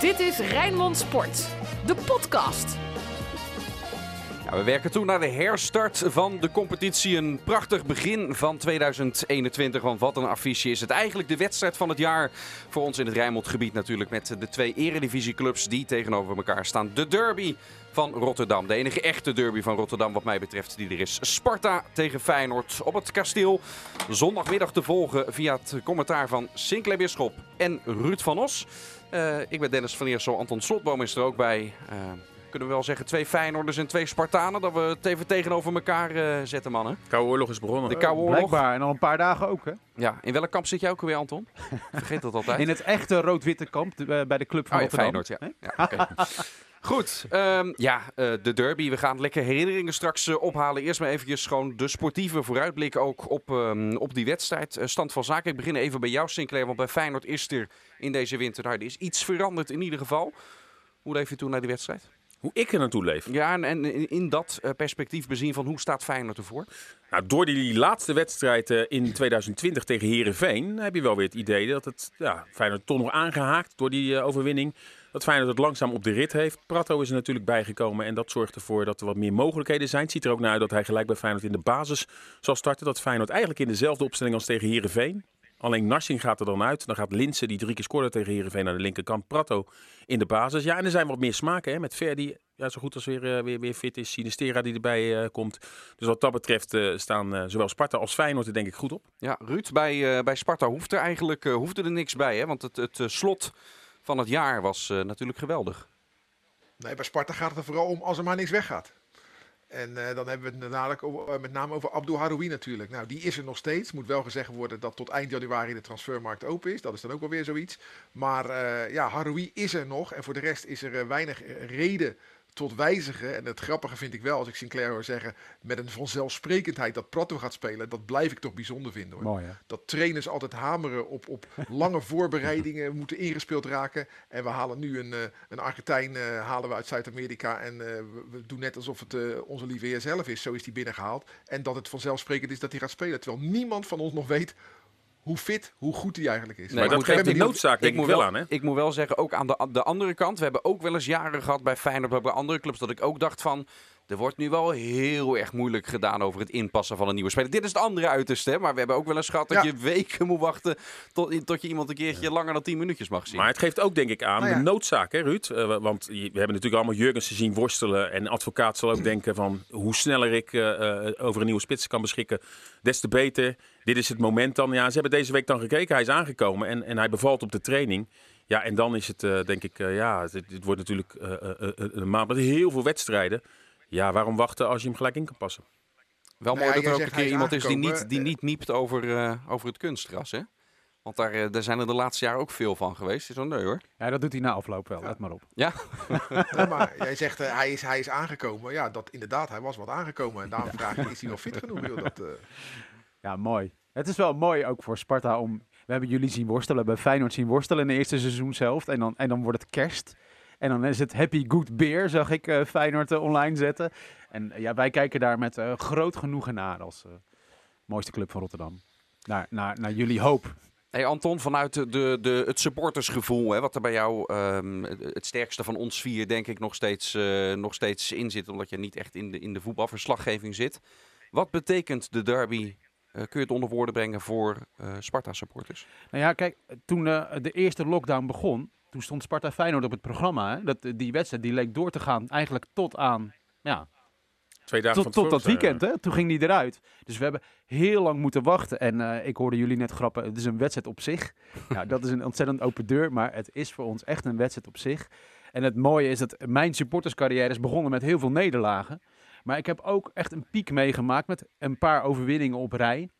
Dit is Rijnmond Sport, de podcast. We werken toe naar de herstart van de competitie. Een prachtig begin van 2021. Want wat een affiche is het eigenlijk de wedstrijd van het jaar voor ons in het Rijnmondgebied natuurlijk. Met de twee eredivisieclubs die tegenover elkaar staan. De derby van Rotterdam. De enige echte derby van Rotterdam wat mij betreft die er is. Sparta tegen Feyenoord op het kasteel. Zondagmiddag te volgen via het commentaar van Sinclair Bisschop en Ruud van Os. Uh, ik ben Dennis van Eersel, Anton Slotboom is er ook bij. Kunnen we wel zeggen twee Feyenoorders en twee Spartanen. Dat we het even tegenover elkaar uh, zetten, mannen. De Koude Oorlog is begonnen. De Koude Oorlog. Blijkbaar, en al een paar dagen ook, hè? Ja, in welk kamp zit jij ook weer, Anton? Vergeet dat altijd. In het echte rood-witte kamp bij de club van oh, Rotterdam. Feyenoord, ja. ja okay. Goed, um, ja, uh, de derby. We gaan lekker herinneringen straks uh, ophalen. Eerst maar eventjes gewoon de sportieve vooruitblik ook op, um, op die wedstrijd. Uh, stand van zaken. Ik begin even bij jou, Sinclair. Want bij Feyenoord is er in deze winter nou, er is iets veranderd in ieder geval. Hoe leef je toen naar die wedstrijd? Hoe ik er naartoe leef? Ja, en, en in dat perspectief bezien van hoe staat Feyenoord ervoor? Nou, door die laatste wedstrijd in 2020 tegen Herenveen heb je wel weer het idee dat het ja, Feyenoord toch nog aangehaakt door die overwinning dat Feyenoord het langzaam op de rit heeft. Prato is er natuurlijk bijgekomen en dat zorgt ervoor dat er wat meer mogelijkheden zijn. Het ziet er ook naar uit dat hij gelijk bij Feyenoord in de basis zal starten. Dat Feyenoord eigenlijk in dezelfde opstelling als tegen Herenveen. Alleen Narsing gaat er dan uit. Dan gaat Linse, die drie keer scoorde tegen Herenveen aan de linkerkant. Prato in de basis. Ja, en er zijn wat meer smaken. Hè? Met Verdi, ja, zo goed als weer, uh, weer, weer fit is. Sinistera die erbij uh, komt. Dus wat dat betreft uh, staan zowel Sparta als Feyenoord er denk ik goed op. Ja, Ruud, bij, bij Sparta hoeft er eigenlijk hoefde er niks bij. Hè? Want het, het slot van het jaar was uh, natuurlijk geweldig. Nee, bij Sparta gaat het er vooral om als er maar niks weggaat. En uh, dan hebben we het over, uh, met name over Abdul Haroui natuurlijk. Nou, die is er nog steeds. Moet wel gezegd worden dat tot eind januari de transfermarkt open is. Dat is dan ook wel weer zoiets. Maar uh, ja, Haroui is er nog. En voor de rest is er weinig reden tot wijzigen. En het grappige vind ik wel, als ik Sinclair hoor zeggen, met een vanzelfsprekendheid dat Prato gaat spelen, dat blijf ik toch bijzonder vinden. Hoor. Mooi? Dat trainers altijd hameren op, op lange voorbereidingen moeten ingespeeld raken. En we halen nu een, een Argentijn uh, halen we uit Zuid-Amerika en uh, we, doen net alsof het uh, onze lieve heer zelf is. Zo is hij binnengehaald. En dat het vanzelfsprekend is dat hij gaat spelen. Terwijl niemand van ons nog weet hoe fit, hoe goed hij eigenlijk is. Nee, maar dat geeft de noodzaak denk ik, ik wel aan. Hè? Ik moet wel zeggen, ook aan de, de andere kant. We hebben ook wel eens jaren gehad bij Feyenoord, bij andere clubs, dat ik ook dacht van... Er wordt nu wel heel erg moeilijk gedaan over het inpassen van een nieuwe speler. Dit is het andere uiterste, maar we hebben ook wel eens gehad dat ja. je weken moet wachten tot, tot je iemand een keertje ja. langer dan 10 minuutjes mag zien. Maar het geeft ook denk ik aan nou ja. de noodzaak, hè Ruud? Uh, want we hebben natuurlijk allemaal Jurgensen zien worstelen. En advocaat zal ook denken van hoe sneller ik uh, uh, over een nieuwe spits kan beschikken, des te beter. Dit is het moment dan. Ja, ze hebben deze week dan gekeken, hij is aangekomen en, en hij bevalt op de training. Ja, en dan is het uh, denk ik, uh, ja, het, het, wordt natuurlijk uh, een maand met heel veel wedstrijden. Ja, waarom wachten als je hem gelijk in kan passen? Wel mooi nou ja, dat er ook een keer iemand is die niet, die niet niept over, over het kunstgras, hè? Want daar, daar zijn er de laatste jaren ook veel van geweest. Is wel nee hoor. Ja, dat doet hij na afloop wel. Ja. Let maar op. Ja? ja maar jij zegt hij, is, hij is aangekomen. Ja, dat inderdaad, hij was wat aangekomen. En daarom ja. vraag je, is hij nog fit genoeg? Joh, dat, Ja, mooi. Het is wel mooi ook voor Sparta om... We hebben jullie zien worstelen, bij Feyenoord zien worstelen in de eerste seizoenshelft. En dan, en dan wordt het kerst. En dan is het Happy Good Beer, zag ik uh, Feyenoord uh, online zetten. En uh, ja, wij kijken daar met groot genoegen naar als mooiste club van Rotterdam. Naar, naar, naar jullie hoop. Hey Anton, vanuit de, de, het supportersgevoel, hè, wat er bij jou um, het sterkste van ons vier denk ik nog steeds, nog steeds in zit, omdat je niet echt in de, in de voetbalverslaggeving zit. Wat betekent de derby Uh, kun je het onder woorden brengen voor uh, Sparta-supporters? Nou ja, kijk, toen de eerste lockdown begon, toen stond Sparta Feyenoord op het programma. Hè? Dat, die wedstrijd die leek door te gaan eigenlijk tot aan, ja, Twee dagen tot, tot dat weekend. Hè? Toen ging die eruit. Dus we hebben heel lang moeten wachten. En ik hoorde jullie net grappen, het is een wedstrijd op zich. ja, dat is een ontzettend open deur, maar het is voor ons echt een wedstrijd op zich. En het mooie is dat mijn supporterscarrière is begonnen met heel veel nederlagen. Maar ik heb ook echt een piek meegemaakt met een paar overwinningen op rij.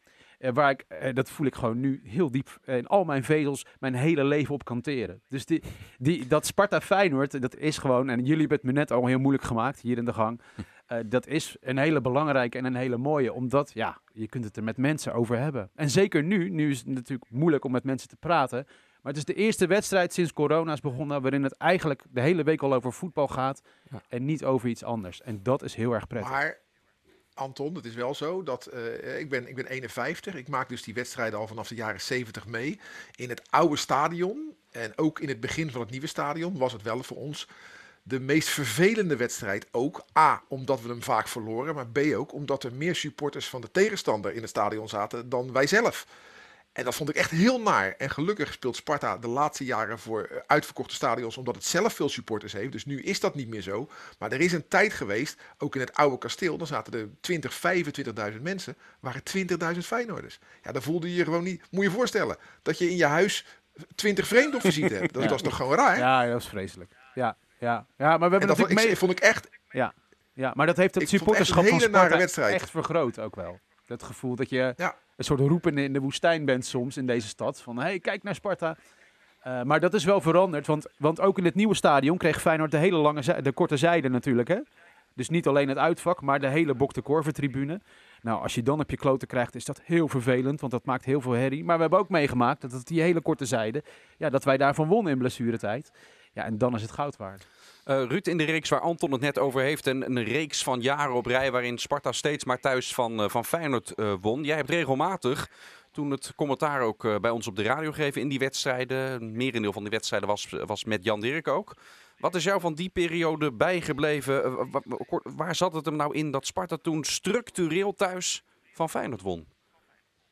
Uh, waar ik, uh, dat voel ik gewoon nu heel diep uh, in al mijn vezels, mijn hele leven op kan teren. Dus die, die, dat Sparta Feyenoord, dat is gewoon, en jullie hebben het me net al heel moeilijk gemaakt hier in de gang. dat is een hele belangrijke en een hele mooie, omdat ja, je kunt het er met mensen over hebben. En zeker nu, nu is het natuurlijk moeilijk om met mensen te praten. Maar het is de eerste wedstrijd sinds corona is begonnen waarin het eigenlijk de hele week al over voetbal gaat ja. en niet over iets anders. En dat is heel erg prettig. Maar Anton, het is wel zo dat uh, ik, ben, ik ben 51. Ik maak dus die wedstrijden al vanaf de jaren 70 mee. In het oude stadion En ook in het begin van het nieuwe stadion was het wel voor ons de meest vervelende wedstrijd ook. A, omdat we hem vaak verloren, maar B ook omdat er meer supporters van de tegenstander in het stadion zaten dan wij zelf. En dat vond ik echt heel naar. En gelukkig speelt Sparta de laatste jaren voor eh, uitverkochte stadions, omdat het zelf veel supporters heeft. Dus nu is dat niet meer zo. Maar er is een tijd geweest, ook in het oude kasteel, dan zaten er 20, 25.000 mensen, waren 20.000 Feyenoorders. Ja, dan voelde je je gewoon niet. Moet je je voorstellen dat je in je huis 20 vreemden visite hebt. Dat, Ja. is toch gewoon raar? Ja, dat is vreselijk. Ja, ja. ja maar we hebben en dat vond natuurlijk ik, mee... vond ik echt. Ja, ja, maar dat heeft het supporterschap van Sparta wedstrijd. echt vergroot ook wel. Dat gevoel dat je Ja. een soort roepen in de woestijn bent soms in deze stad. Van, hey, kijk naar Sparta. Eh, maar dat is wel veranderd, want, want ook in het nieuwe stadion kreeg Feyenoord de hele lange de korte zijde natuurlijk. Hè? Dus niet alleen het uitvak, maar de hele Bok de Korver tribune. Nou, als je dan op je kloten krijgt, is dat heel vervelend, want dat maakt heel veel herrie. Maar we hebben ook meegemaakt dat het die hele korte zijde, ja, dat wij daarvan wonnen in blessuretijd. Ja, en dan is het goud waard. Eh, Ruud, in de reeks waar Anton het net over heeft, een, reeks van jaren op rij waarin Sparta steeds maar thuis van, eh, van Feyenoord eh, won. Jij hebt regelmatig, toen het commentaar ook bij ons op de radio gegeven in die wedstrijden, merendeel van die wedstrijden was, was met Jan Dirk ook. Wat is jou van die periode bijgebleven? Waar zat het hem nou in dat Sparta toen structureel thuis van Feyenoord won?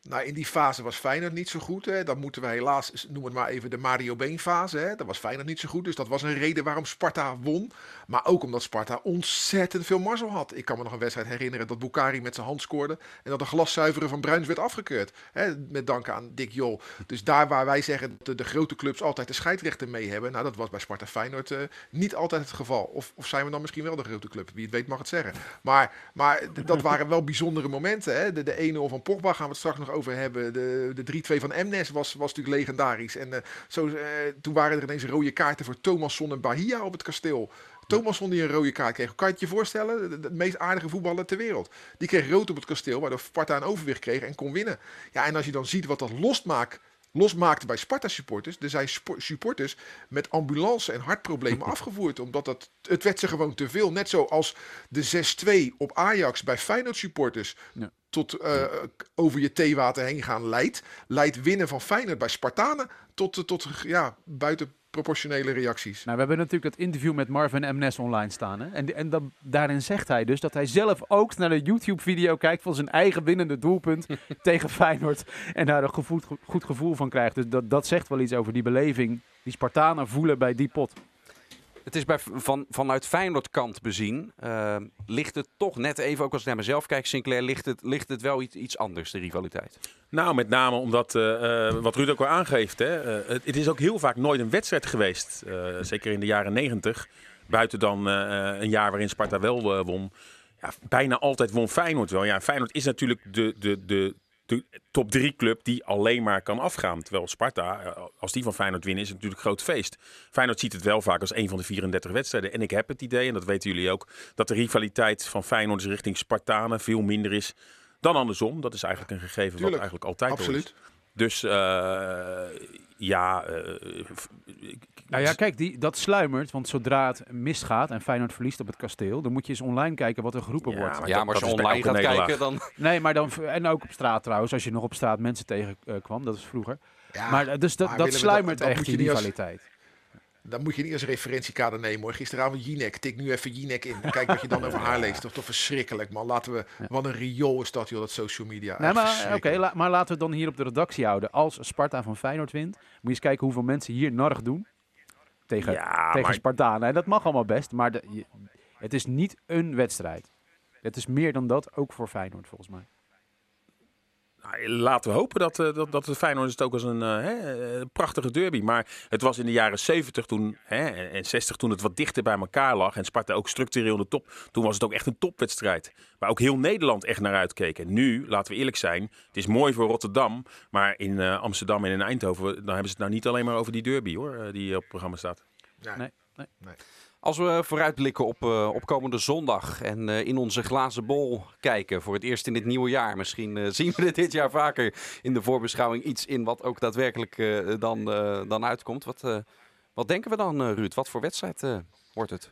Nou, in die fase was Feyenoord niet zo goed. Hè. Dan moeten we helaas, noem het maar even de Mario Been fase. Hè. Dat was Feyenoord niet zo goed. Dus dat was een reden waarom Sparta won. Maar ook omdat Sparta ontzettend veel mazzel had. Ik kan me nog een wedstrijd herinneren dat Bukari met zijn hand scoorde. En dat de glaszuiveren van Bruins werd afgekeurd. Hè. Met dank aan Dick Jol. Dus daar waar wij zeggen dat de, grote clubs altijd de scheidsrechter mee hebben. Nou, dat was bij Sparta Feyenoord eh, niet altijd het geval. Of, of zijn we dan misschien wel de grote club? Wie het weet mag het zeggen. Maar, maar dat waren wel bijzondere momenten. Hè. De, de 1-0 van Pogba gaan we het straks nog over hebben. De, de 3-2 van Emnes was, was natuurlijk legendarisch. En eh, zo, eh, toen waren er ineens rode kaarten voor Thomasson en Bahia op het kasteel. Thomasson die een rode kaart kreeg. Kan je het je voorstellen? De, de meest aardige voetballer ter wereld. Die kreeg rood op het kasteel, waardoor Sparta een overwicht kreeg en kon winnen. Ja, en als je dan ziet wat dat losmaakt, losmaakte bij Sparta-supporters. Er zijn supporters met ambulance en hartproblemen afgevoerd. Omdat dat, het werd ze gewoon te veel. Net zoals de 6-2 op Ajax bij Feyenoord-supporters Ja. tot eh, over je theewater heen gaan leidt. Leidt winnen van Feyenoord bij Spartanen tot, eh, tot ja, buitenproportionele reacties. Nou, we hebben natuurlijk dat interview met Marvin Mnes online staan. Hè? En, en dan, daarin zegt hij dus dat hij zelf ook naar de YouTube-video kijkt van zijn eigen winnende doelpunt tegen Feyenoord. En daar een goed gevoel van krijgt. Dus dat, dat zegt wel iets over die beleving die Spartanen voelen bij die pot. Het is bij, van, vanuit Feyenoord kant bezien, eh, ligt het toch net even, ook als ik naar mezelf kijk, Sinclair, ligt het, ligt het wel iets, iets anders, de rivaliteit. Nou, met name omdat, eh, eh, wat Ruud ook al aangeeft, hè, het, is ook heel vaak nooit een wedstrijd geweest. zeker in de jaren negentig. Buiten dan een jaar waarin Sparta wel won. Ja, bijna altijd won Feyenoord wel. Ja, Feyenoord is natuurlijk de, de, de top drie club die alleen maar kan afgaan. Terwijl Sparta, eh, als die van Feyenoord winnen, is het natuurlijk een groot feest. Feyenoord ziet het wel vaak als een van de 34 wedstrijden. En ik heb het idee, en dat weten jullie ook, dat de rivaliteit van Feyenoord richting Spartanen veel minder is dan andersom. Dat is eigenlijk een gegeven wat eigenlijk altijd is. Absoluut. Dus eh, ja, eh, Nou ja, kijk, die, dat sluimert. Want zodra het misgaat en Feyenoord verliest op het kasteel, dan moet je eens online kijken wat er geroepen Ja, wordt. maar ja, dat- maar als je online gaat kijken, dan... Nee, maar dan, en ook op straat trouwens, als je nog op straat mensen tegenkwam, dat is vroeger. Ja, maar eh, dus dat, maar dat sluimert dat echt, moet die als- rivaliteit. Dan moet je niet als referentiekader nemen hoor. Gisteravond Jinek. Tik nu even Jinek in. Kijk wat je dan over haar leest. Toch, toch verschrikkelijk man. Laten we... Wat een riool is dat joh, dat social media. Nee, maar, oké, la- maar laten we het dan hier op de redactie houden. Als Sparta van Feyenoord wint, moet je eens kijken hoeveel mensen hier narrig doen. Tegen, ja, tegen maar Spartanen. En dat mag allemaal best, maar de- je- het is niet een wedstrijd. Het is meer dan dat, ook voor Feyenoord volgens mij. Nou, laten we hopen dat, eh, dat, dat de Feyenoord het ook als een eh, hè, eh, prachtige derby. Maar het was in de jaren 70 toen, hè, en en 60 toen het wat dichter bij elkaar lag. En Sparta ook structureel in de top. Toen was het ook echt een topwedstrijd. Waar ook heel Nederland echt naar uitkeek. En nu, laten we eerlijk zijn, het is mooi voor Rotterdam. Maar in eh, Amsterdam en in Eindhoven, dan hebben ze het nou niet alleen maar over die derby hoor, die op het programma staat. Ja. Nee, nee. Als we vooruitblikken op, eh, op komende zondag en eh, in onze glazen bol kijken voor het eerst in dit nieuwe jaar. Misschien eh, zien we dit jaar vaker in de voorbeschouwing iets in wat ook daadwerkelijk dan, dan uitkomt. Wat, wat denken we dan, Ruud? Wat voor wedstrijd wordt het?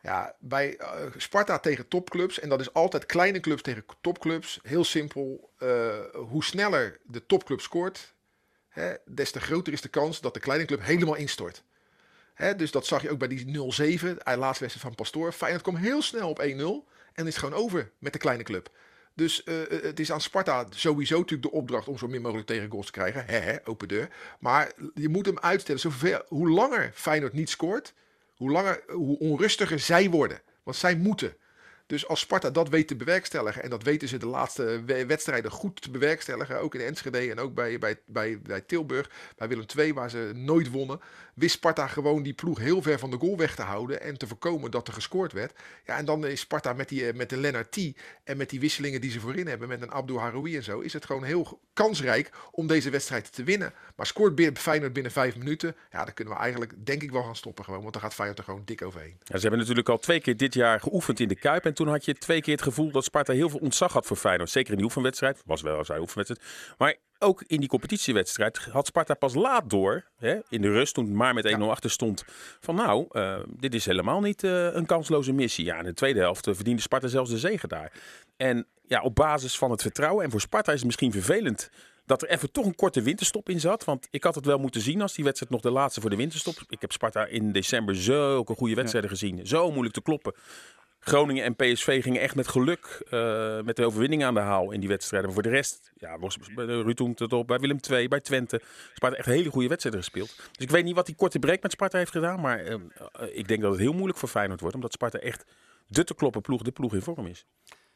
Ja, bij Sparta tegen topclubs. En dat is altijd kleine clubs tegen topclubs. Heel simpel. hoe sneller de topclub scoort, hè, des te groter is de kans dat de kleine club helemaal instort. Dus dat zag je ook bij die 0-7, de laatste wedstrijd van Pastoor. Feyenoord kwam heel snel op 1-0 en is gewoon over met de kleine club. Dus uh, het is aan Sparta sowieso natuurlijk de opdracht om zo min mogelijk tegen goals te krijgen. He, open deur. Maar je moet hem uitstellen. Hoe langer Feyenoord niet scoort, hoe, langer, hoe onrustiger zij worden. Want zij moeten. Dus als Sparta dat weet te bewerkstelligen, en dat weten ze de laatste wedstrijden goed te bewerkstelligen, ook in Enschede en ook bij, bij, bij, Tilburg, bij Willem II, waar ze nooit wonnen, wist Sparta gewoon die ploeg heel ver van de goal weg te houden en te voorkomen dat er gescoord werd. Ja, en dan is Sparta met, die, met de Lennart T en met die wisselingen die ze voorin hebben, met een Abdou Haroui en zo, is het gewoon heel kansrijk om deze wedstrijd te winnen. Maar scoort Feyenoord binnen vijf minuten, ja, dan kunnen we eigenlijk denk ik wel gaan stoppen gewoon, want dan gaat Feyenoord er gewoon dik overheen. Ja, ze hebben natuurlijk al twee keer dit jaar geoefend in de Kuip en toen had je twee keer het gevoel dat Sparta heel veel ontzag had voor Feyenoord. Zeker in die oefenwedstrijd, was wel een oefenwedstrijd. Maar ook in die competitiewedstrijd had Sparta pas laat door, hè, in de rust, toen maar met 1-0 achter stond, van nou, uh, dit is helemaal niet uh, een kansloze missie. Ja, in de tweede helft uh, verdiende Sparta zelfs de zege daar. En ja, op basis van het vertrouwen, en voor Sparta is het misschien vervelend dat er even toch een korte winterstop in zat. Want ik had het wel moeten zien als die wedstrijd nog de laatste voor de winterstop. Ik heb Sparta in december zulke goede wedstrijden ja. gezien. Zo moeilijk te kloppen. Groningen en PSV gingen echt met geluk uh, met de overwinning aan de haal in die wedstrijden. Maar voor de rest, ja, was Ruud het op, bij Willem II, bij Twente. Sparta echt hele goede wedstrijden gespeeld. Dus ik weet niet wat die korte break met Sparta heeft gedaan. Maar uh, ik denk dat het heel moeilijk voor Feyenoord wordt. Omdat Sparta echt de te kloppen ploeg, de ploeg in vorm is.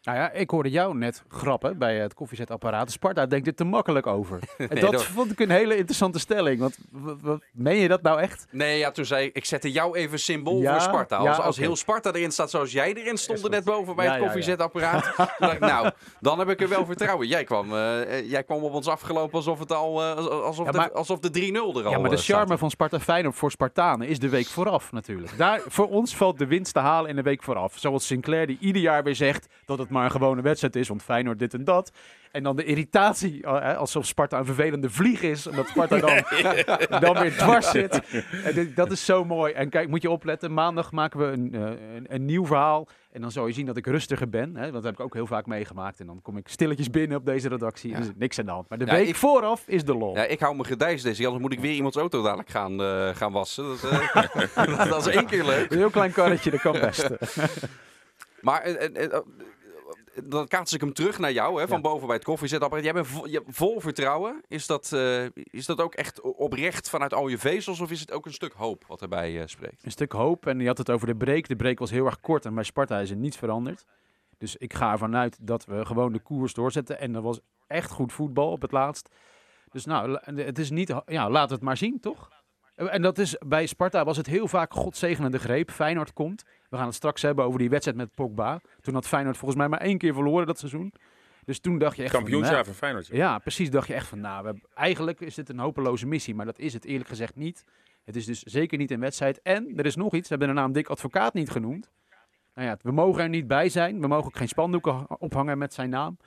Nou ja, ik hoorde jou net grappen bij het koffiezetapparaat. Sparta denkt er te makkelijk over. En dat, vond ik een hele interessante stelling. Want wat, meen je dat nou echt? Nee, ja, toen zei ik, ik zette jou even symbool ja, voor Sparta. Als, ja, als heel Sparta erin staat zoals jij erin stond net boven bij het koffiezetapparaat. ik, nou, dan heb ik er wel vertrouwen. Jij kwam, uh, jij kwam op ons afgelopen alsof, het al, uh, alsof, maar, de, alsof de 3-0 er al Ja, maar de charme staat. van Sparta Feyenoord voor Spartanen is de week vooraf natuurlijk. Daar, voor ons valt de winst te halen in de week vooraf. Zoals Sinclair die ieder jaar weer zegt dat het maar een gewone wedstrijd is, want Feyenoord dit en dat. En dan de irritatie, alsof Sparta een vervelende vlieg is. En dat Sparta dan, dan weer dwars zit. En dat is zo mooi. En kijk, moet je opletten. Maandag maken we een, een, een nieuw verhaal. En dan zal je zien dat ik rustiger ben. Hè, want dat heb ik ook heel vaak meegemaakt. En dan kom ik stilletjes binnen op deze redactie. Ja. En er is niks aan de hand. Maar de ja, week ik, vooraf is de lol. Ja, ik hou me gedijs deze. Anders moet ik weer iemands auto dadelijk gaan, uh, gaan wassen. Dat, uh, dat, is één keer leuk. Een heel klein karretje, dat kan best. maar... Uh, dan kaats ik hem terug naar jou, hè, van boven bij het koffiezetapparaat. Jij bent vol, je vol vertrouwen. Is dat, uh, is dat ook echt oprecht vanuit al je vezels of is het ook een stuk hoop wat erbij uh, spreekt? Een stuk hoop en je had het over de break. De break was heel erg kort en bij Sparta is er niets veranderd. Dus ik ga ervan uit dat we gewoon de koers doorzetten. En dat was echt goed voetbal op het laatst. Dus nou, het is niet... Ja, laat het maar zien, toch? En dat is, bij Sparta was het heel vaak godzegenende greep. Feyenoord komt. We gaan het straks hebben over die wedstrijd met Pogba. Toen had Feyenoord volgens mij maar één keer verloren dat seizoen. Dus toen dacht je echt Kampioensjaar van, van Feyenoord. Ja, precies. Dacht je echt van, nou, we hebben, eigenlijk is dit een hopeloze missie. Maar dat is het eerlijk gezegd niet. Het is dus zeker niet een wedstrijd. En er is nog iets. We hebben de naam Dick Advocaat niet genoemd. Nou ja, we mogen er niet bij zijn. We mogen ook geen spandoeken ophangen met zijn naam.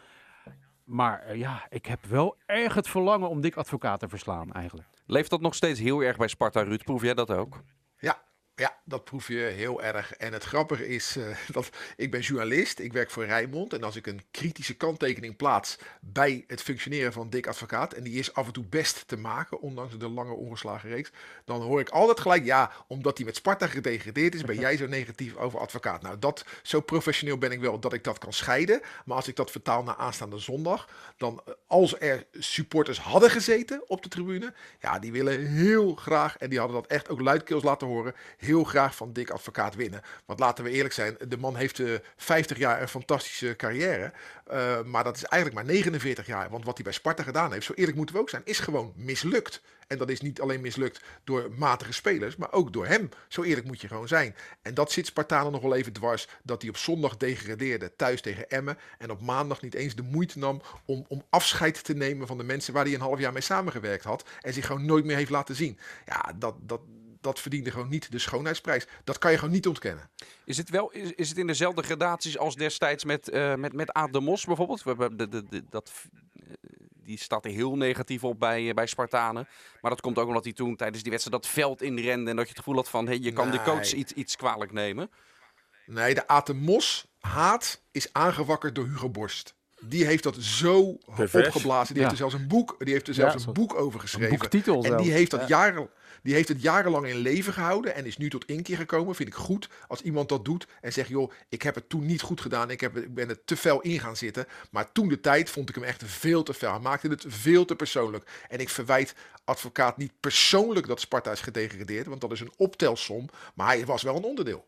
Maar uh, ja, ik heb wel erg het verlangen om Dick Advocaat te verslaan eigenlijk. Leeft dat nog steeds heel erg bij Sparta, Ruud? Proef jij dat ook? Ja, ja, dat proef je heel erg. En het grappige is uh, dat ik ben journalist, ik werk voor Rijnmond. En als ik een kritische kanttekening plaats bij het functioneren van Dick Advocaat, en die is af en toe best te maken, ondanks de lange ongeslagen reeks, dan hoor ik altijd gelijk, ja, omdat hij met Sparta gedegradeerd is, ben jij zo negatief over Advocaat. Nou, dat, zo professioneel ben ik wel dat ik dat kan scheiden. Maar als ik dat vertaal naar aanstaande zondag, dan eh, als er supporters hadden gezeten op de tribune, ja, die willen heel graag, en die hadden dat echt ook luidkeels laten horen, heel graag van Dick Advocaat winnen. Want laten we eerlijk zijn, de man heeft uh, 50 jaar een fantastische carrière. Uh, maar dat is eigenlijk maar 49 jaar. Want wat hij bij Sparta gedaan heeft, zo eerlijk moeten we ook zijn, is gewoon mislukt. En dat is niet alleen mislukt door matige spelers, maar ook door hem. Zo eerlijk moet je gewoon zijn. En dat zit Spartanen nog wel even dwars. Dat hij op zondag degradeerde thuis tegen Emmen. En op maandag niet eens de moeite nam om, om afscheid te nemen van de mensen waar hij een half jaar mee samengewerkt had. En zich gewoon nooit meer heeft laten zien. Ja, dat, dat, dat verdiende gewoon niet de schoonheidsprijs. Dat kan je gewoon niet ontkennen. Is het, wel, is, is het in dezelfde gradaties als destijds met, uh, met, met Aad de Mos bijvoorbeeld? We hebben de, de, de, dat, eh, die staat er heel negatief op bij, uh, bij Spartanen. Maar dat komt ook omdat hij toen tijdens die wedstrijd dat veld inrende. En dat je het gevoel had van, hey, je kan nee. de coach iets, iets kwalijk nemen. Nee, de Aad de Mos haat is aangewakkerd door Hugo Borst. die heeft dat zo Pervers. opgeblazen. Die Ja. heeft er zelfs een boek, die heeft er zelfs Ja, een boek over geschreven. boektitel en zelfs. die heeft dat Ja. jaren, die heeft het jarenlang in leven gehouden en is nu tot inkeer gekomen. Vind ik goed als iemand dat doet en zegt: joh, ik heb het toen niet goed gedaan. Ik, heb, ik ben er te fel in gaan zitten. Maar toen de tijd vond ik hem echt veel te fel. Hij maakte het veel te persoonlijk. En ik verwijt advocaat niet persoonlijk dat Sparta is gedegradeerd, want dat is een optelsom. Maar hij was wel een onderdeel.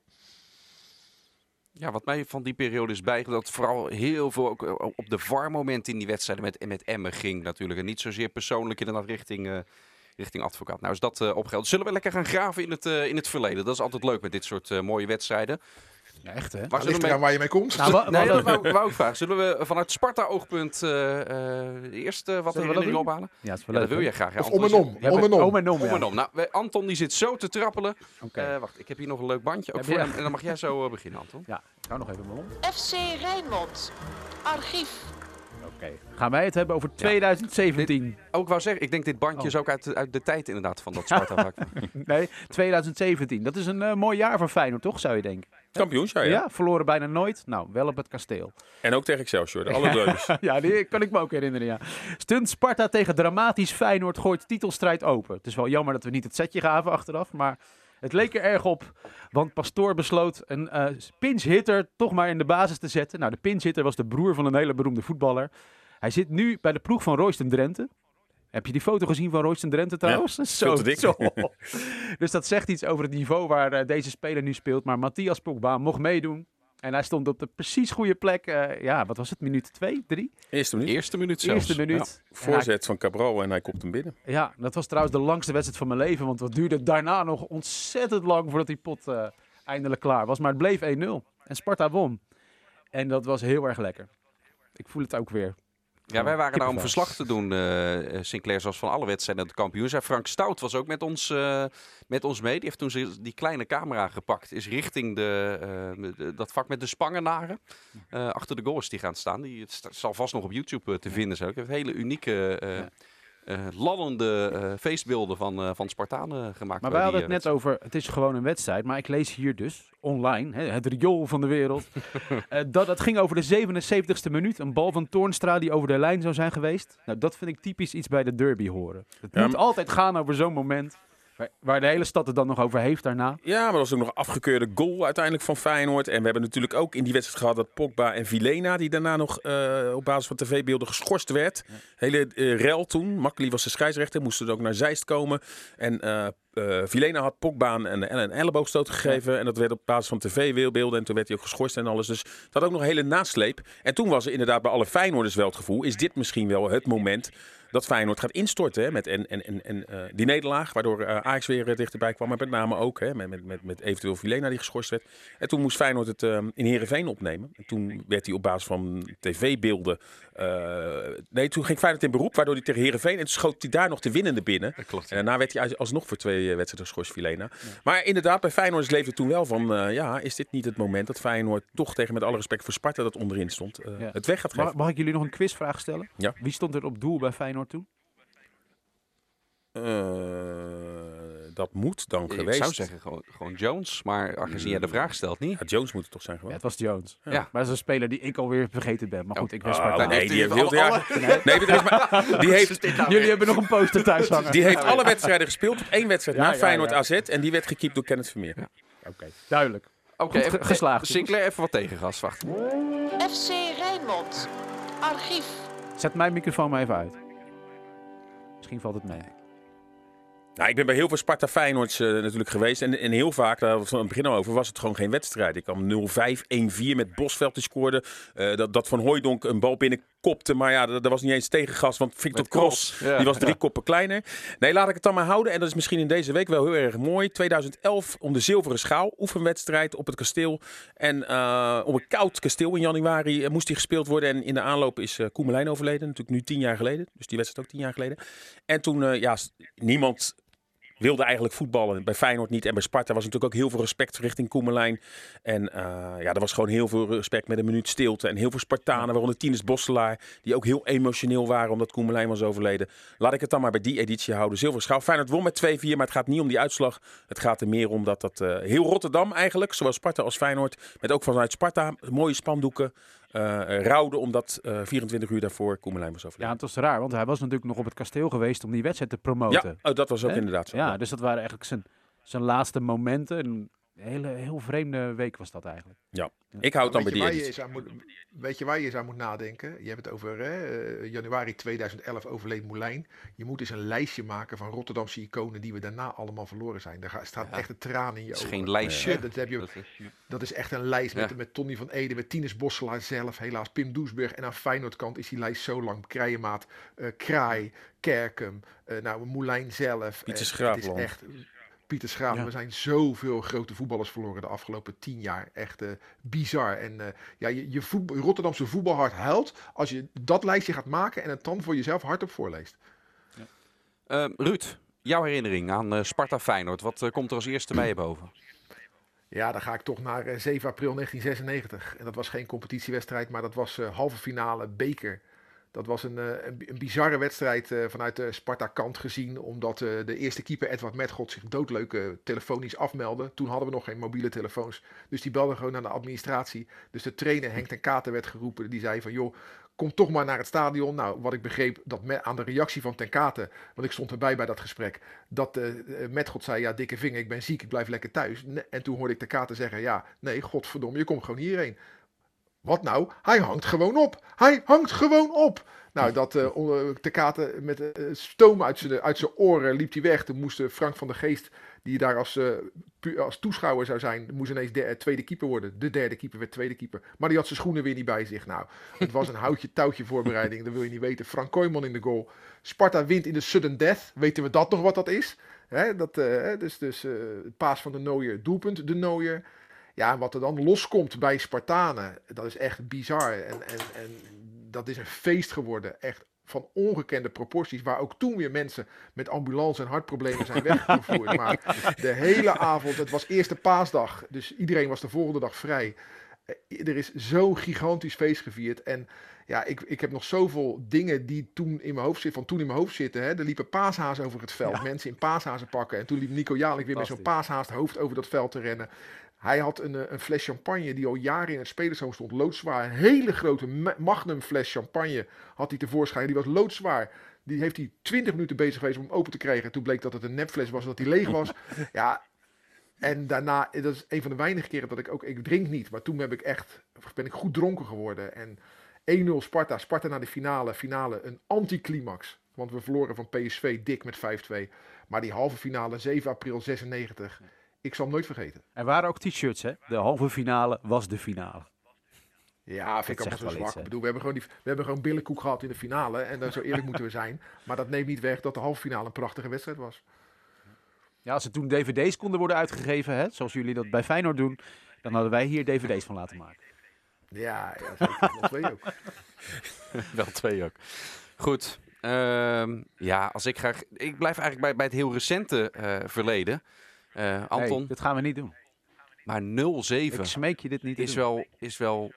Ja, wat mij van die periode is dat vooral heel veel ook, eh, op de VAR-momenten in die wedstrijden met, met Emmen ging natuurlijk. En niet zozeer persoonlijk inderdaad richting, eh, richting advocaat. Nou is dat eh opgeld. Zullen we lekker gaan graven in het, eh, in het verleden? Dat is altijd leuk met dit soort eh, mooie wedstrijden. Ja, echt hè? Waar mee... waar je mee komt. Nou, wa- Nee, dat wou, wou ik vragen. Zullen we vanuit Sparta-oogpunt eh eh, eerst eh, wat Zullen we dat herinneringen ophalen? Ja, dat is Ja, wel dat leuk. wil jij graag. of om en om. Ja, om en om. Om en om, Om ja. en om. Nou, we- Anton die zit zo te trappelen. Eh, wacht, ik heb hier nog een leuk bandje. Ook voor hem. En dan mag jij zo eh, beginnen, Anton. Ja, ik hou nog even mijn mond. FC Rijnmond. Archief. Oké. Gaan wij het hebben over 2017? Ook wou zeggen, ik denk dit bandje Oh. is ook uit, de- uit de tijd inderdaad van dat Sparta-vak. Nee, 2017. Dat is een eh, mooi jaar voor Feyenoord, toch, zou je denken? Kampioensjaar, Ja. ja. verloren bijna nooit. Nou, wel op het kasteel. En ook tegen Excelsior, de ja, die kan ik me ook herinneren, ja. Stunt Sparta tegen dramatisch Feyenoord gooit titelstrijd open. Het is wel jammer dat we niet het setje gaven achteraf, maar het leek er erg op. Want Pastoor besloot een eh pinch hitter toch maar in de basis te zetten. Nou, de pinch hitter was de broer van een hele beroemde voetballer. Hij zit nu bij de ploeg van Royston Drenthe. Heb je die foto gezien van Royston Drenthe trouwens? te dik. Zo. dus dat zegt iets over het niveau waar eh, deze speler nu speelt. Maar Matthias Pogba mocht meedoen. En hij stond op de precies goede plek. eh, ja, wat was het? Minuut 2, 3? Eerste minuut. Eerste minuut zelfs. Eerste minuut. Ja, Voorzet van Cabral en hij kopt hem binnen. ja, dat was trouwens de langste wedstrijd van mijn leven. Want wat duurde daarna nog ontzettend lang voordat die pot eh, eindelijk klaar was. Maar het bleef 1-0. En Sparta won. En dat was heel erg lekker. Ik voel het ook weer. Ja, wij waren daar om verslag te doen, eh, eh, Sinclair, zoals van alle wedstrijden de kampioen. zijn. Frank Stout was ook met ons, eh, met ons mee. Die heeft toen die kleine camera gepakt. Is richting de, de- dat vak met de spangenaren. achter de goal is die gaan staan. Die het zal vast nog op YouTube te vinden zijn. Ik heb hele unieke, Ja. Eh, lallende eh, feestbeelden van, eh, van Spartanen gemaakt. Maar wij hadden het net over, het is gewoon een wedstrijd. Maar ik lees hier dus, online, hè, het riool van de wereld. eh, dat het ging over de 77ste minuut. Een bal van Toornstra die over de lijn zou zijn geweest. Nou, dat vind ik typisch iets bij de derby horen. Het Ja, moet altijd gaan over zo'n moment. Waar, de hele stad het dan nog over heeft daarna. Ja, maar dat was ook nog een afgekeurde goal uiteindelijk van Feyenoord. En we hebben natuurlijk ook in die wedstrijd gehad dat Pogba en Vilena, die daarna nog eh, op basis van tv-beelden geschorst werd. Hele eh, rel toen. Makkeli was de scheidsrechter, moesten er ook naar Zeist komen. En eh eh, Vilena had Pogba een, een, elleboogstoot gegeven. En dat werd op basis van tv-beelden. En toen werd hij ook geschorst en alles. Dus het had ook nog een hele nasleep. En toen was er inderdaad bij alle Feyenoorders wel het gevoel, is dit misschien wel het moment dat Feyenoord gaat instorten hè, met en, en, en, en, eh, die nederlaag, waardoor eh, Ajax weer dichterbij kwam. Maar met name ook hè, met, met, met, eventueel Vilena die geschorst werd. En toen moest Feyenoord het eh, in Heerenveen opnemen. En toen werd hij op basis van tv-beelden... nee, toen ging Feyenoord in beroep, waardoor hij tegen Heerenveen... En toen schoot hij daar nog de winnende binnen. Dat. En daarna werd hij als- alsnog voor twee eh, wedstrijden geschorst, Vilena. Maar inderdaad, bij Feyenoord leefde toen wel van... eh, ja, is dit niet het moment dat Feyenoord toch tegen met alle respect voor Sparta dat onderin stond... eh, Ja. het weg gaat geven? Mag, mag ik jullie nog een quizvraag stellen? Ja. Wie stond er op doel bij Feyenoord toen? Eh, dat moet dan Ik geweest. zou zeggen gewoon, gewoon Jones. Maar aangezien jij de vraag stelt, niet. Ja, Jones moet het toch zijn Ja, gewoon? het was Jones. Ja. Maar dat is een speler die ik alweer vergeten ben. Maar goed, ik ben Sparta. nee, die heeft heel alle- jaar. Nee, is maar, die heeft, Jullie hebben nog een poster thuis hangen. die heeft alle wedstrijden gespeeld op één wedstrijd Ja, na ja, Feyenoord ja. AZ. En die werd gekiept door Kenneth Vermeer. Oké, duidelijk. Oké, even- geslaagd, Sinclair, even wat tegengas. Wacht. FC Rijnmond. Archief. Zet mijn microfoon maar even uit. Misschien valt het mee. Nou, ik ben bij heel veel Sparta Feyenoords eh, natuurlijk geweest. En, en heel vaak, daar hadden we het van het begin al over, was het gewoon geen wedstrijd. Ik kwam 0-5, 1-4 met Bosveld die scoorde. Eh, dat, dat Van Hooijdonk een bal binnenkopte. Maar ja, dat, dat was niet eens tegengas. Want Victor Cross, ja. die was drie koppen kleiner. Nee, laat ik het dan maar houden. En dat is misschien in deze week wel heel erg mooi. 2011 om de zilveren schaal. Oefenwedstrijd op het kasteel. En eh, op een koud kasteel in januari eh, moest die gespeeld worden. En in de aanloop is eh Koemelijn overleden. Natuurlijk nu tien jaar geleden. Dus die wedstrijd ook tien jaar geleden. En toen, ja, niemand wilde eigenlijk voetballen. Bij Feyenoord niet. En bij Sparta was natuurlijk ook heel veel respect richting Koemelijn. En eh, ja, er was gewoon heel veel respect met een minuut stilte. En heel veel Spartanen, waaronder Tinus Bosselaar, die ook heel emotioneel waren omdat Koemelijn was overleden. Laat ik het dan maar bij die editie houden. Zilveren schaal. Feyenoord won met 2-4, maar het gaat niet om die uitslag. Het gaat er meer om dat dat eh, heel Rotterdam eigenlijk, zowel Sparta als Feyenoord, met ook vanuit Sparta mooie spandoeken, rouwde omdat eh 24 uur daarvoor Koemelijn was Ja, overleden. het was raar, want hij was natuurlijk nog op het kasteel geweest om die wedstrijd te promoten. Ja, oh, dat was ook inderdaad zo. Ja, dus dat waren eigenlijk zijn, zijn laatste momenten. Een hele heel vreemde week was dat eigenlijk. Ik houd dan weet, bij je die waar je editie. eens aan moet, weet je waar je eens aan moet nadenken? Je hebt het over hè, eh, januari 2011 overleed Moulijn. Je moet eens een lijstje maken van Rotterdamse iconen die we daarna allemaal verloren zijn. Daar staat Ja. echt een traan in je Het is ogen. geen lijstje. Dat, heb je, Dat is- dat is echt een lijst met, Ja. met Tony van Ede, met Tinus Bosselaar zelf, helaas Pim Doesburg. En aan Feyenoordkant is die lijst zo lang. Krijemaat, eh Kraai, Kerkem, eh, nou, Moulijn zelf. Pieter Schraafland. Het is echt... Pieter Schraaf, Ja. we zijn zoveel grote voetballers verloren de afgelopen tien jaar. Echt eh, bizar. En eh, ja, je, je voetbal, Rotterdamse voetbalhart huilt als je dat lijstje gaat maken en het dan voor jezelf hardop voorleest. Eh, Ruud, jouw herinnering aan eh, Sparta Feyenoord. Wat komt er als eerste bij je boven? Ja, dan ga ik toch naar eh, 7 april 1996. En dat was geen competitiewedstrijd, maar dat was halve finale beker. Dat was een, eh, een, bi- een bizarre wedstrijd eh, vanuit de Sparta-kant gezien. Omdat eh, de eerste keeper Edward Metgod zich doodleuk eh, telefonisch afmeldde. Toen hadden we nog geen mobiele telefoons. Dus die belde gewoon naar de administratie. Dus de trainer Henk ten Katen werd geroepen. Die zei van joh, kom toch maar naar het stadion. Nou, wat ik begreep dat aan de reactie van ten Katen. Want ik stond erbij bij dat gesprek. Dat eh eh, Metgod zei ja dikke vinger, ik ben ziek, ik blijf lekker thuis. En toen hoorde ik ten Katen zeggen ja, nee godverdomme, je komt gewoon hierheen. Wat nou? Hij hangt gewoon op. Hij hangt gewoon op. Nou, dat onder- te katen met eh, stoom uit zijn, uit zijn oren liep hij weg. Toen moest Frank van der Geest, die daar als, als toeschouwer zou zijn, moest ineens de, tweede keeper worden. De derde keeper werd tweede keeper. Maar die had zijn schoenen weer niet bij zich. Nou, het was een houtje touwtje voorbereiding. Dat wil je niet weten. Frank Kooijman in de goal. Sparta wint in de sudden death. Weten we dat nog wat dat is? Hè, dat, dus dus paas van de Nooier, doelpunt de Nooier. Ja, wat er dan loskomt bij Spartanen, dat is echt bizar. En, en, en dat is een feest geworden. Echt van ongekende proporties. Waar ook toen weer mensen met ambulance en hartproblemen zijn weggevoerd. maar de hele avond, het was eerste paasdag. Dus iedereen was de volgende dag vrij. Eh, Er is zo'n gigantisch feest gevierd. En ja, ik, ik heb nog zoveel dingen die toen in mijn hoofd zitten, van toen in mijn hoofd zitten. Hè. Er liepen paashazen over het veld. Ja. Mensen in paashazen pakken. En toen liep Nico Jaling weer met zo'n paashaast hoofd over dat veld te rennen. Hij had een, eh, een fles champagne die al jaren in het spelershoofd stond. Loodzwaar. Een hele grote ma- magnum fles champagne had hij tevoorschijn. Die was loodzwaar. Die heeft hij 20 minuten bezig geweest om hem open te krijgen. En toen bleek dat het een nepfles was, dat hij leeg was. Ja, en daarna, dat is een van de weinige keren dat ik ook, ik drink niet. Maar toen heb ik echt, ben ik goed dronken geworden. En 1-0 Sparta, Sparta naar de finale. Finale, een anticlimax. Want we verloren van PSV dik met 5-2. Maar die halve finale, 7 april 96. Ik zal hem nooit vergeten. Er waren ook t-shirts, hè? De halve finale was de finale. Ja, vind ik allemaal zo wel zwak. iets, ik bedoel, we hebben, gewoon die, we hebben gewoon billenkoek gehad in de finale. En dan zo eerlijk moeten we zijn. Maar dat neemt niet weg dat de halve finale een prachtige wedstrijd was. Ja, als er toen dvd's konden worden uitgegeven, hè, zoals jullie dat bij Feyenoord doen, dan hadden wij hier dvd's van laten maken. Ja, ja zeker. Wel twee ook. Wel twee ook. Goed. ehm, ja, als ik graag. Ik blijf eigenlijk bij, bij het heel recente eh, verleden. Eh, Anton, Nee, dat gaan we niet doen. maar Ik 0-7 smeek je dit niet is doen. wel, is wel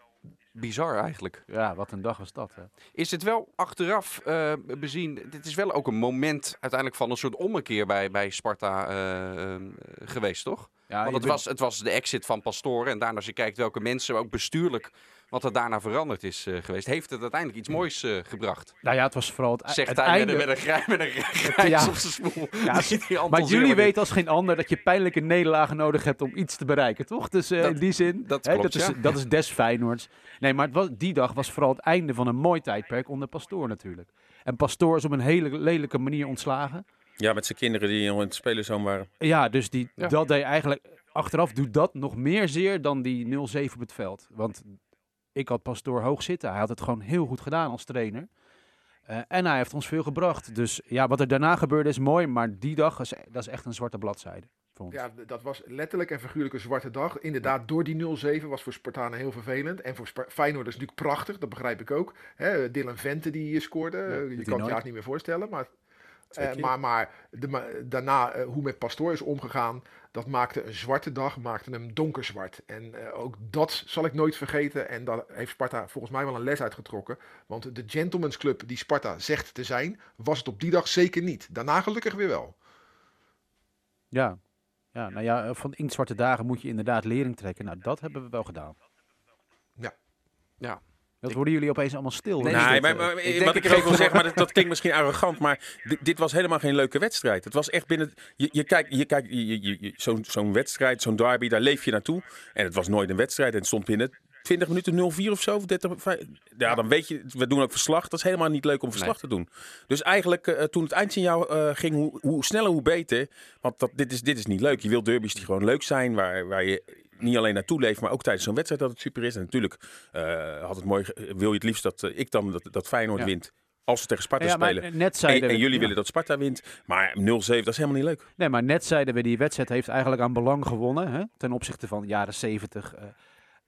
bizar eigenlijk. Ja, wat een dag was dat, hè? Is het wel achteraf eh, bezien? Dit is wel ook een moment uiteindelijk van een soort ommekeer bij, bij Sparta eh, geweest, toch? Ja, Want het bent- was, het was de exit van Pastoor. En daarna als je kijkt welke mensen, ook bestuurlijk, wat er daarna veranderd is eh, geweest, heeft het uiteindelijk iets moois eh, gebracht. Nou ja, het was vooral het, Zegt het hij einde. met een, met een, grij- met een grijns Ja. op zijn smoel. Ja, Die Anton maar jullie weten als geen ander dat je pijnlijke nederlagen nodig hebt om iets te bereiken, toch? Dus eh, Dat- in die zin, dat hè, klopt, dat, is, dat is des Feyenoords. Nee, maar het was, die dag was vooral het einde van een mooi tijdperk onder Pastoor natuurlijk. En Pastoor is op een hele lelijke manier ontslagen. Ja, met zijn kinderen die nog in het spelerzoon waren. Ja, dus die, Ja. dat deed eigenlijk... Achteraf doet dat nog meer zeer dan die 0-7 op het veld. Want ik had Pastoor hoog zitten. Hij had het gewoon heel goed gedaan als trainer. Eh, en hij heeft ons veel gebracht. Dus ja, wat er daarna gebeurde is mooi. Maar die dag, is, dat is echt een zwarte bladzijde. Ja, dat was letterlijk en figuurlijk een zwarte dag. Inderdaad, door die 0-7 was voor Spartanen heel vervelend. En voor Spa- Feyenoord is natuurlijk prachtig, dat begrijp ik ook. Hè, Dylan Vente die hier scoorde, Ja, eh, je kan het haast niet meer voorstellen. Maar, eh, maar, maar, de, daarna, eh, hoe met Pastoor is omgegaan, dat maakte een zwarte dag, maakte hem donkerzwart. En eh, ook dat zal ik nooit vergeten. En daar heeft Sparta volgens mij wel een les uitgetrokken. Want de Gentleman's Club die Sparta zegt te zijn, was het op die dag zeker niet. Daarna gelukkig weer wel. Ja. ja, nou ja, van inktzwarte dagen moet je inderdaad lering trekken. Nou, dat hebben we wel gedaan. Dat worden jullie opeens allemaal stil. Nee, dit, maar, eh? maar- Ik denk wat ik ik ook wil zeggen, maar dat, dat klinkt misschien arrogant, maar dit, dit was helemaal geen leuke wedstrijd. Het was echt binnen. Je, je kijkt, je kijkt je, je, je- zo'n zo'n wedstrijd, zo'n derby, daar leef je naartoe. En het was nooit een wedstrijd en het stond binnen 20 minuten 0-4 of zo. Of 30, vijf- ja, dan weet je, we doen ook verslag. Dat is helemaal niet leuk om verslag te doen. Dus eigenlijk, eh, toen het eindsignaal eh ging, hoe, hoe sneller, hoe beter. Want dat, dit, is, dit is niet leuk. Je wil derbies die gewoon leuk zijn, waar, waar je niet alleen naartoe leeft, maar ook tijdens zo'n wedstrijd dat het super is. En natuurlijk eh, had het mooi, ge- wil je het liefst dat eh, ik dan dat, dat Feyenoord Ja. wint. Als ze tegen Sparta Ja, spelen. net En, en jullie ja. willen dat Sparta wint. Maar 0-7, dat is helemaal niet leuk. Nee, maar net zeiden we, die wedstrijd heeft eigenlijk aan belang gewonnen. Hè, ten opzichte van de jaren 70. eh.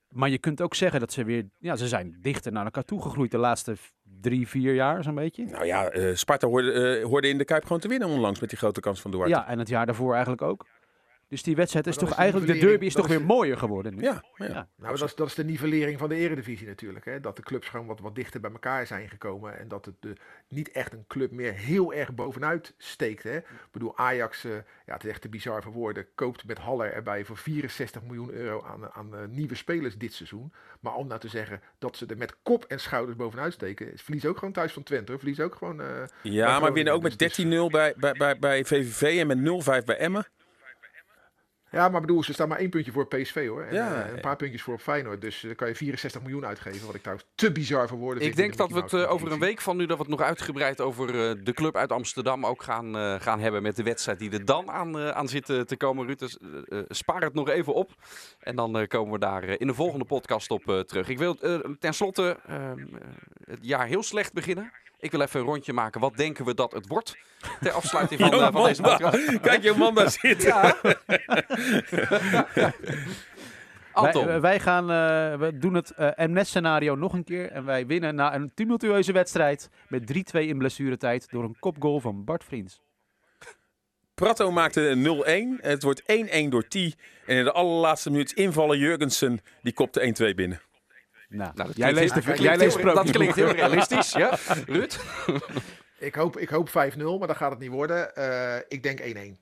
maar je kunt ook zeggen dat ze weer, ja, ze zijn dichter naar elkaar toegegroeid de laatste drie, vier jaar zo'n beetje. Nou ja, eh, Sparta hoorde, eh, hoorde in de Kuip gewoon te winnen onlangs met die grote kans van Duarte. Ja, en het jaar daarvoor eigenlijk ook. Dus die wedstrijd is toch is de eigenlijk, de derby is toch is weer de- mooier geworden nu. ja, ja. Ja. Nou, dat is, dat is de nivellering van de eredivisie natuurlijk. Hè? Dat de clubs gewoon wat, wat dichter bij elkaar zijn gekomen. En dat het de, niet echt een club meer heel erg bovenuit steekt. Hè? Ik bedoel, Ajax, eh, ja, het is echt te bizar voor woorden, koopt met Haller erbij voor 64 miljoen euro aan, aan eh, nieuwe spelers dit seizoen. Maar om nou te zeggen dat ze er met kop en schouders bovenuit steken, verlies ook gewoon thuis van Twente. hoor. Verlies ook gewoon... eh, Ja, maar winnen ook Dus met het is- 13-0 bij, bij, bij, bij VVV en met 0-5 bij Emmen. Ja, maar bedoel, ze staan maar één puntje voor PSV hoor. En Ja. eh, een paar puntjes voor Feyenoord. Dus eh, dan kan je 64 miljoen uitgeven. Wat ik trouwens te bizar voor woorden Ik vind denk de dat we het eh, over een week van nu dat we het nog uitgebreid over eh, de club uit Amsterdam ook gaan, eh, gaan hebben met de wedstrijd die er dan aan, eh, aan zit eh, te komen. Ruud, dus, eh, eh, spaar het nog even op en dan eh, komen we daar eh, in de volgende podcast op eh, terug. Ik wil eh, tenslotte eh, eh, het jaar heel slecht beginnen. Ik wil even een rondje maken. Wat denken we dat het wordt ter afsluiting van, eh, van deze podcast? Kijk, je man daar zitten. Anton, Wij, wij gaan, eh, we doen het eh MS-scenario nog een keer. En wij winnen na een tumultueuze wedstrijd met 3-2 in blessuretijd door een kopgoal van Bart Vriends. Prato maakte een 0-1. Het wordt 1-1 door T. En in de allerlaatste minuut invallen Jurgensen. Die kopte 1-2 binnen. Nou, nou, dat jij klinkt leest de heel- jij leest heel- Dat klinkt heel realistisch, ja? Ruud? Ik hoop, ik hoop 5-0, maar dat gaat het niet worden. Eh, ik denk 1-1.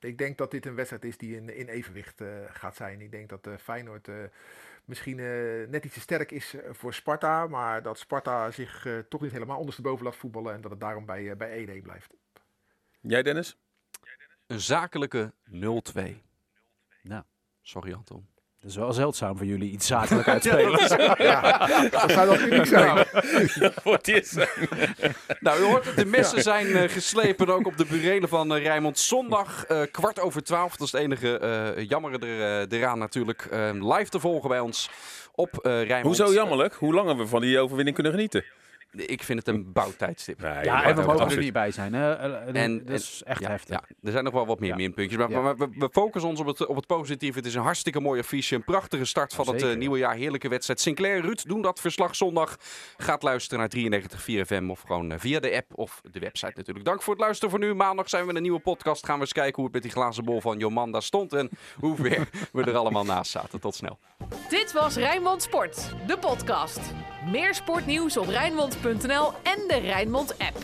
Ik denk dat dit een wedstrijd is die in, in evenwicht eh, gaat zijn. Ik denk dat eh, Feyenoord eh, misschien eh, net iets te sterk is voor Sparta. Maar dat Sparta zich eh, toch niet helemaal ondersteboven laat voetballen. En dat het daarom bij, bij 1-1 blijft. Jij, Dennis? Een zakelijke 0-2. Nou. Sorry, Anton. Dat is wel zeldzaam voor jullie iets zakelijk uitspelen. Ja, dat zou wel uniek zijn. Voor het eerst. Nou, u hoort het, de messen zijn eh, geslepen ook op de burelen van eh, Rijnmond. Zondag, eh, kwart over twaalf. Dat is het enige eh jammere er, eraan natuurlijk. live te volgen bij ons op eh Rijnmond. Hoezo jammerlijk? Hoe lang hebben we van die overwinning kunnen genieten? Ik vind het een bouwtijdstip. Nee, Ja, en we mogen er niet bij zijn. Hè? Eh, eh, En- dat is echt Ja, heftig. ja, er zijn nog wel wat meer Ja. minpuntjes. Maar, Ja. maar we, we focussen ons op het, op het positieve. Het is een hartstikke mooi affiche. Een prachtige start van het eh, nieuwe jaar. Heerlijke wedstrijd. Sinclair, Ruud, doen dat verslag zondag. Gaat luisteren naar 93.4 FM of gewoon via de app of de website natuurlijk. Dank voor het luisteren voor nu. Maandag zijn we in een nieuwe podcast. Gaan we eens kijken hoe het met die glazen bol van Jomanda stond. En hoe ver we er allemaal naast zaten. Tot snel. Dit was Rijnmond Sport, de podcast. Meer sportnieuws op En de Rijnmond app.